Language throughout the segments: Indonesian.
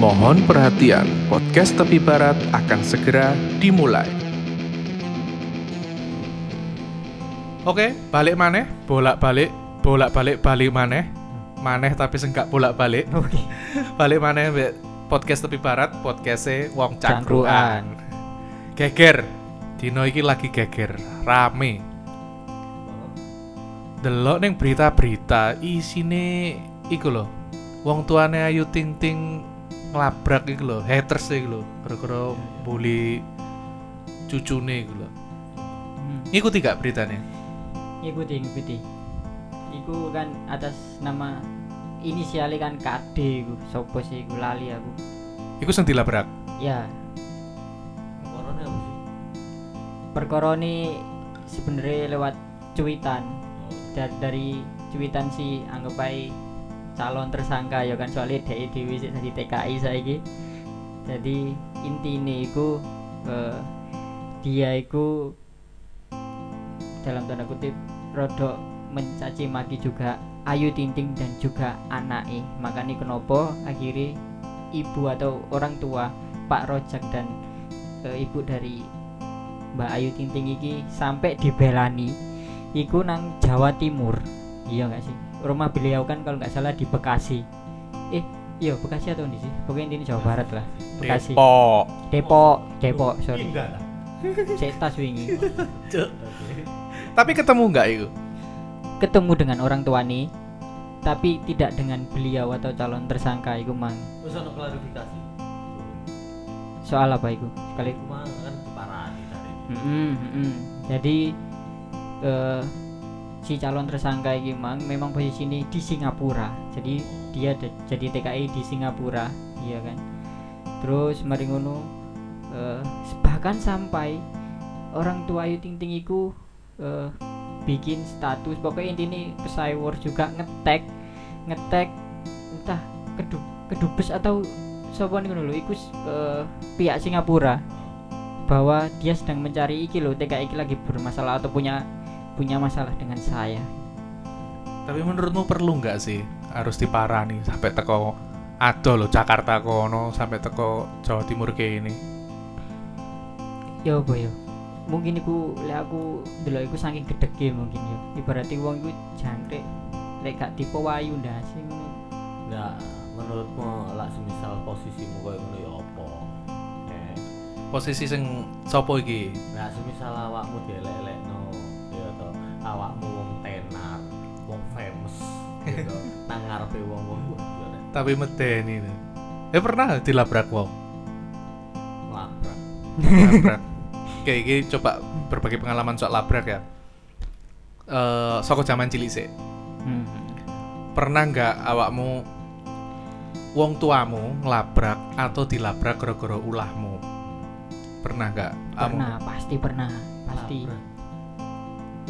Mohon perhatian, podcast tepi barat akan segera dimulai. Oke, balik maneh, bolak-balik, bolak-balik, balik maneh. Maneh tapi senggak bolak-balik. Oke. Balik maneh podcast tepi barat, podcastnya wong cangkruan. Cangkruan. Geger. Dino iki lagi geger, rame. Delok ning berita-berita isine iku lho. Wong tuane Ayu Ting Ting nglabrak iku lho, haters iku lho, gara-gara bully cucune iku lho. Hmm. Ikuti gak beritanya? Ikuti, ikuti. Iku kan atas nama inisialnya kan KD iku. Sopo sih iku lali aku. Iku sing dilabrak. Ya, Corona apa sih? perkara ini sebenarnya lewat cuitan dari, dari cuitan si anggap baik calon tersangka ya kan soalnya DE Dewi sik dari TKI saiki. Jadi intinya iku eh, dia iku dalam tanda kutip rodok mencaci maki juga Ayu Ting Ting dan juga anaknya makanya kenapa akhirnya ibu atau orang tua Pak Rojak dan eh, ibu dari Mbak Ayu Ting Ting iki sampai dibelani. Iku nang Jawa Timur. Iya nggak sih rumah beliau kan kalau nggak salah di Bekasi. Eh iya Bekasi atau di sih pokoknya ini Jawa Barat lah Bekasi. Depok. Depok Depok sorry. Saya tas wingi. Tapi ketemu nggak itu? ketemu dengan orang tua nih tapi tidak dengan beliau atau calon tersangka iku mang. Terus klarifikasi. soal apa iku sekali. Kan mm-mm. Jadi eh, si calon tersangka ini mang memang posisi ini di Singapura. Jadi dia de- jadi TKI di Singapura, iya kan. Terus mari ngono eh, bahkan sampai orang tua Ayu Ting Ting iku eh, bikin status pokoknya intinya pesawar juga ngetek ngetek entah kedu kedubes atau sopan ngono lho iku eh, pihak Singapura bahwa dia sedang mencari iki loh TKI lagi bermasalah atau punya punya masalah dengan saya Tapi menurutmu perlu nggak sih harus diparani sampai teko ado loh Jakarta kono sampai teko Jawa Timur kayak ini. ya apa ya mungkin iku lek aku delok iku saking gedege mungkin ya ibaratnya wong iku jangkrik lek gak tipe wayu ndase ngono Nah, menurutmu lah semisal posisimu koyo ngono ya apa? Eh, Posisi sing sopo iki? nah semisal awakmu dielek-elekno awakmu wong tenar, wong famous gitu. Nang ngarepe wong-wong wah ya nek Tapi medeni. Eh pernah dilabrak wong. labrak. Labrak. Oke, iki coba berbagi pengalaman soal labrak ya. Eh, soko zaman cilik sih. hmm. Pernah nggak awakmu wong tuamu ngelabrak atau dilabrak gara-gara ulahmu? Pernah nggak? Kamu? pernah pasti pernah pasti Labrak.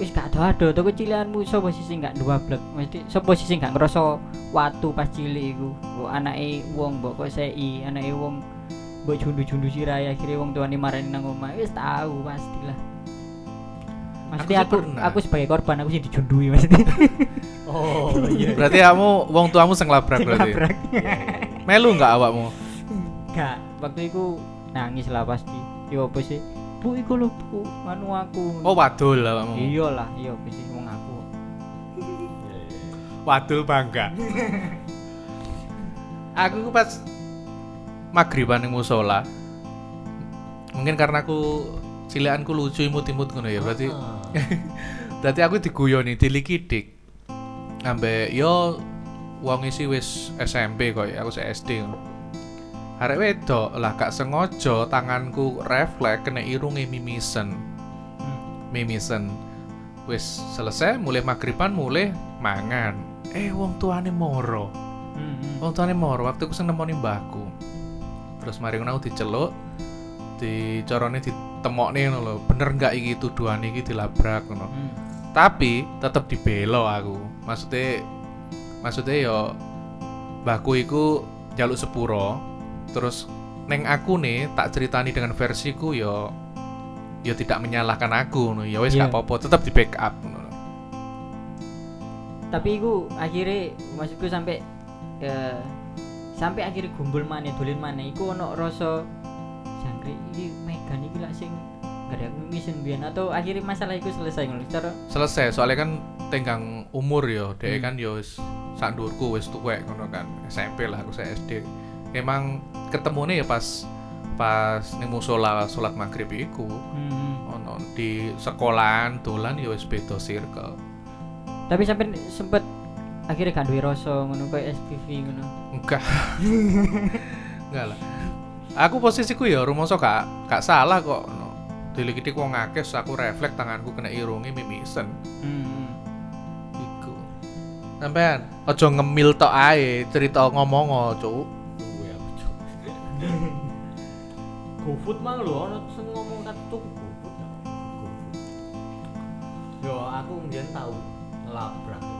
Wis gak ada ada tuh kecilianmu sapa sih gak dua blek mesti sapa sih gak ngerasa watu pas cilik iku? Kok anake wong mbok kok sei anake wong mbok jundu-jundu sirai akhirnya wong tuane marani nang omah. Wis tahu pastilah. Mesti sih aku pernah. aku, sebagai korban aku sih dijundui mesti Oh iya. Berarti kamu wong tuamu sing labrak berarti. labrak. Melu nggak awakmu? gak. Waktu itu nangis lah pasti. Yo apa sih bu iku lho bu anu aku Oh wadul awakmu. iya lah iya sih wong aku. Wadul bangga. aku ku pas maghriban ning musola. Mungkin karena aku cilikanku lucu imut-imut ngono ya, berarti Ah. berarti aku diguyoni dilikidik. Ambek yo wong isi wis SMP kok aku sik SD ngono. Arek wedok lah gak sengaja tanganku refleks kena irunge mimisen. Mimisen. Wis selesai mulai maghriban mulai mangan. Eh wong tuane moro. Hmm, hmm. Wong tuane moro waktu aku seneng nemoni mbahku. Terus mari ngono diceluk dicorone ditemokne ngono lho. Bener nggak iki tuduhan iki dilabrak ngono. Hmm. Tapi tetep dibelo aku. Maksudnya maksudnya yo mbahku iku jaluk sepuro. Terus neng aku nih tak ceritani dengan versiku yo yo tidak menyalahkan aku ngono. Ya wis Iya. gak apa-apa, tetep di backup ngono. tapi iku akhirnya maksudku sampai eh, sampai akhirnya gumbul maneh dolen maneh iku ono rasa jangkrik iki Megan iki lak sing gak ada misen biyen atau akhirnya masalah iku selesai ngono cara selesai soalnya kan tenggang umur yo dia Hmm. kan yo wis sak ndurku wis tuwek ngono kan SMP lah aku saya SD emang ketemunya ya pas pas ning musola salat maghrib iku. Hmm. ono di sekolahan dolan ya wis beda circle. Tapi sampai sempet akhirnya gak duwe rasa ngono koyo SPV ngono? Enggak. Enggak lah. Aku posisiku ya rumangsa gak gak salah kok no. Dilikiti wong akeh aku refleks tanganku kena irungi mimisen hmm. iku. Sampean aja ngemil tok ae cerita ngomong cuk GoFood mang lho ono sing ngomong kata tuku. GoFood. Yo aku mbiyen tau labrak.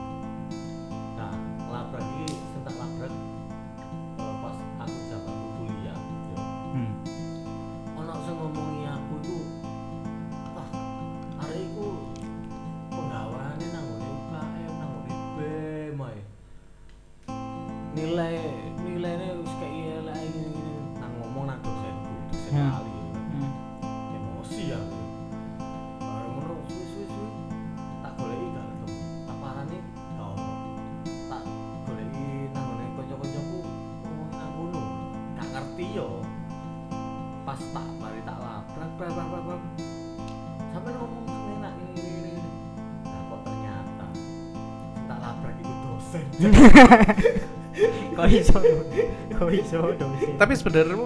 kok iso kok iso dosen tapi sebenarnya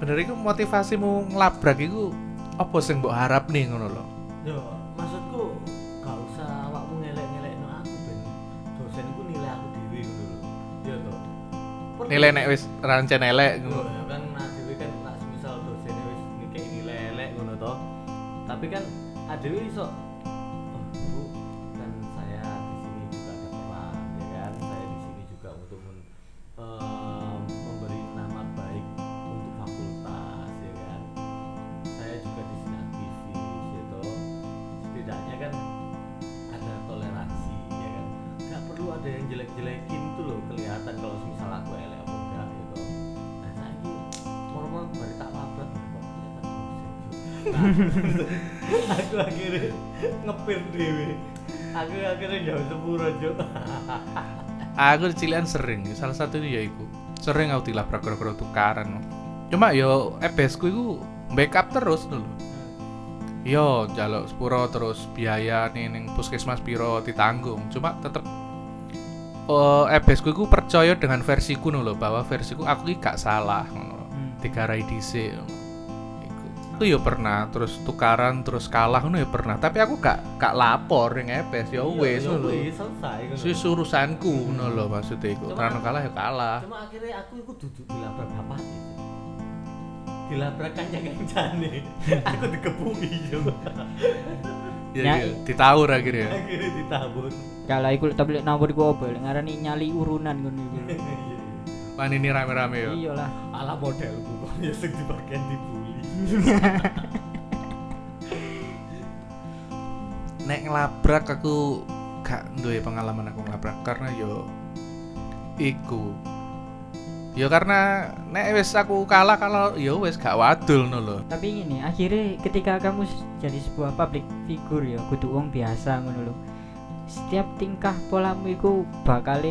bener iku motivasimu ngelabrak iku apa sing mbok harap nih ngono lho Yo, maksudku gak usah awakmu ngelek-ngelekno aku ben dosen iku nilai aku dhewe ngono lho. Iya toh. Per- nilai nek wis rancen elek ngono ya kan adewe kan nak semisal dosen wis ngekeki nilai elek ngono toh. Tapi kan adewe iso aku akhirnya ngepir dhewe. Aku akhirnya jauh sepuro, Juk. aku cilian sering salah satu ya iku sering aku dilabrak gara-gara tukaran cuma yo EBS ku iku backup terus dulu yo jaluk sepuro terus biaya nih ning puskesmas piro ditanggung cuma tetep oh, EBS ku iku percaya dengan versiku lho bahwa versiku aku iki gak salah ngono. Hmm. digarai dhisik ngono. Aku ya pernah terus tukaran terus kalah ngono ya pernah tapi aku gak gak lapor ning EBS ya wis Iya, ngono lho. wis, selesai ngono. Wis urusanku ngono lho maksudnya iku. Cuma- Terano kalah ya kalah. Cuma akhirnya aku itu duduk dilabrak bapak dilabrak kancang-kancane aku dikepungi Juk. Ya, Ya. ya. ditawur akhirnya. akhirnya ditabur kalau iku tablet nomor iku apa ngarani nyali urunan ngono iku Pan ini rame-rame ya. iya lah ala modelku kok ya sing di bagian dibully Nek ngelabrak aku gak duwe pengalaman aku ngelabrak karena yo iku. Ya karena nek wis aku kalah kalau yo wis gak wadul ngono lho. tapi ini akhirnya ketika kamu jadi sebuah public figure ya kudu wong biasa ngono lho setiap tingkah polamu iku bakal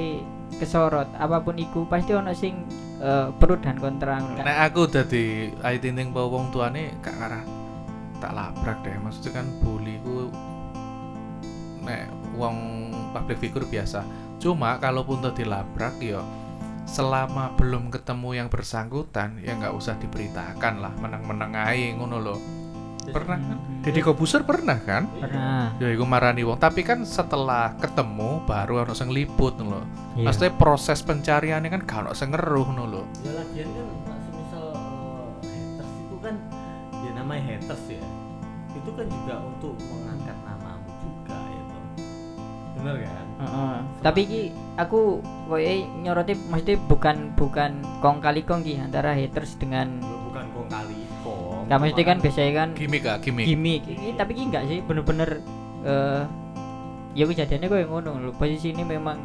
kesorot apa pun iku pasti ono sing eh, pro dan kontra kan. Nek aku dadi tinting bawa wong tuane gak ngarah tak labrak deh. Maksudnya kan bully ku nek wong public figure biasa. Cuma kalaupun tuh dilabrak ya selama belum ketemu yang bersangkutan ya nggak usah diberitakan lah menang-menang ae ngono loh pernah kan? Hmm. Deddy Kobuser pernah kan? Pernah. Ya iku marani wong. Tapi kan setelah ketemu baru ono sing liput lho. Iya. maksudnya proses pencariannya kan gak ono sing ngeruh ngono lho. Ya lagian kan semisal eh, haters itu kan ya namanya haters ya. Itu kan juga untuk mengangkat namamu juga ya toh. Bener kan? Heeh. Tapi ki aku koyo nyoroti maksudnya bukan bukan kong kali kong ki antara haters dengan Gak maksudnya kan biasanya kan gimmick ah gimmick gimmick. Ini tapi ki enggak sih bener-bener eh ya kejadiannya kok yang ngono lho. Posisi ini memang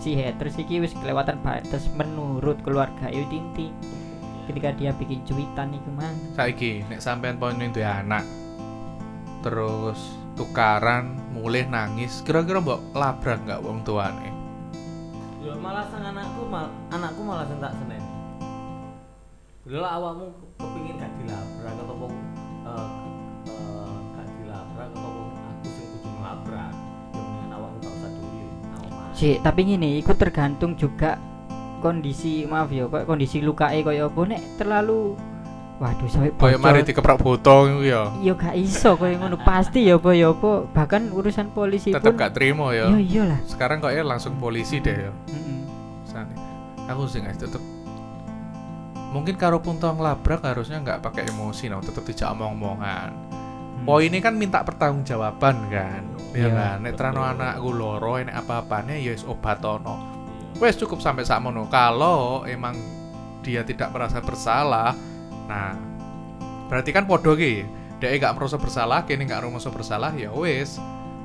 si haters iki wis kelewatan batas menurut keluarga Ayu Tinti ketika dia bikin cuitan iku mang saiki nek sampean poin duwe anak terus tukaran mulai nangis kira-kira mbok labrak nggak wong tuane Yo malah sang anakku mal, anakku malah sing tak seneni. Lha lah awakmu kepingin gak dilabrak Sih tapi gini itu tergantung juga kondisi maaf ya kok kondisi lukae koyo apa. Nek terlalu waduh sampai koyo mari dikeprak botol iku ya. Yo gak iso koyo ngono. Pasti ya apa ya apa. Bahkan urusan polisi tetep pun gak terima ya. Yo iyalah. Sekarang kok ya langsung polisi deh ya. Sane. aku sih guys tetep. Mungkin karo pun tau ngelabrak harusnya nggak pakai emosi no. Tetep tidak omong-omongan Hmm. poin ini kan minta pertanggungjawaban kan ya Iya, kan nek terano anakku loro nek apa-apane ya wis obatono Iya. wes cukup sampai sakmono kalau emang dia tidak merasa bersalah nah berarti kan podo ki dia gak merasa bersalah kini gak merasa bersalah ya wes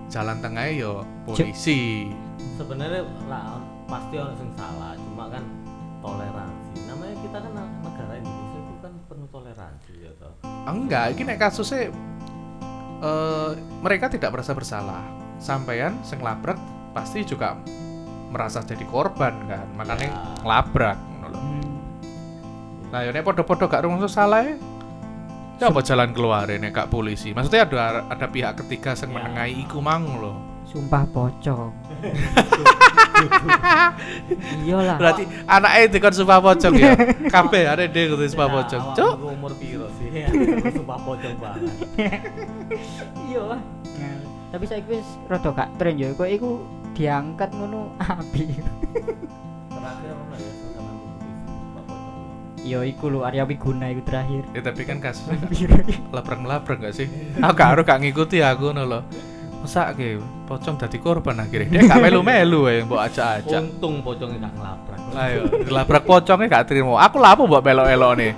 jalan tengahnya ya polisi Sebenarnya lah pasti orang sing salah, cuma kan toleransi. Namanya kita kan negara Indonesia itu kan penuh toleransi ya toh. enggak ini nek kasusnya eh, mereka tidak merasa bersalah sampean sing labrak pasti juga merasa jadi korban kan makanya Ya. ngelabrak ngono lho. Hmm. Nah, ya nek podo-podo gak rumah salah ya. Ya apa jalan keluar nek gak polisi? Maksudnya ada ada pihak ketiga yang Ya. menengahi iku mang lho. Sumpah pocong iyalah Berarti anaknya dikon sumpah pocong ya. Kabeh ada dia kudu sumpah pocong. ku umur piro sih? Aku sumpah pocong banget. iya lah Nah, tapi saya wis rada gak tren ya kok iku diangkat ngono api Terakhir ono ya yo iku lho Arya Wiguna iku terakhir Ya tapi kan kasusnya labrak-labrak gak sih? Aku gak harus gak ngikuti aku ngono lho. Masa ke pocong dadi korban akhirnya. Dia gak melu-melu ya mbok ajak-ajak. Untung pocongnya gak ngelabrak. Ayo, dilabrak pocongnya gak terima. Aku lapo mbok melo-elo nih.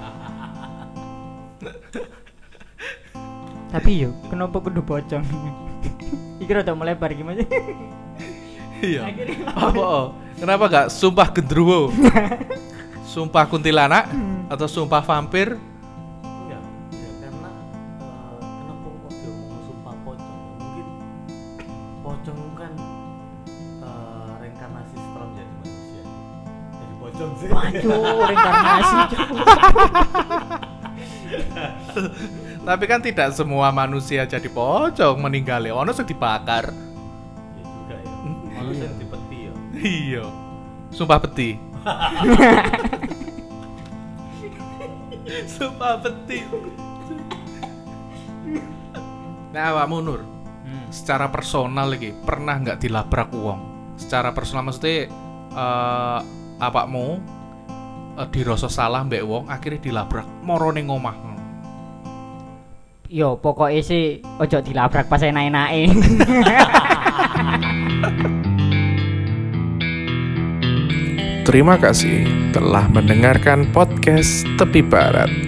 tapi yo kenapa kudu pocong iki rada melebar gimana Iya. Apa? oh? Kenapa gak sumpah gendruwo? sumpah kuntilanak atau sumpah vampir? Tapi kan tidak semua manusia jadi pocong meninggal ya. Ono sing dibakar. Iya juga ya. Hmm, Manusia iya. dipeti ya. Iya. Sumpah peti. Sumpah peti. Nah, awakmu Nur, Hmm. secara personal lagi pernah nggak dilabrak uang? Secara personal maksudnya eh apakmu eh, dirasa salah mbek wong akhirnya dilabrak moro ning omah. yo pokoknya sih ojo dilabrak pas enak-enake Terima kasih telah mendengarkan podcast Tepi Barat.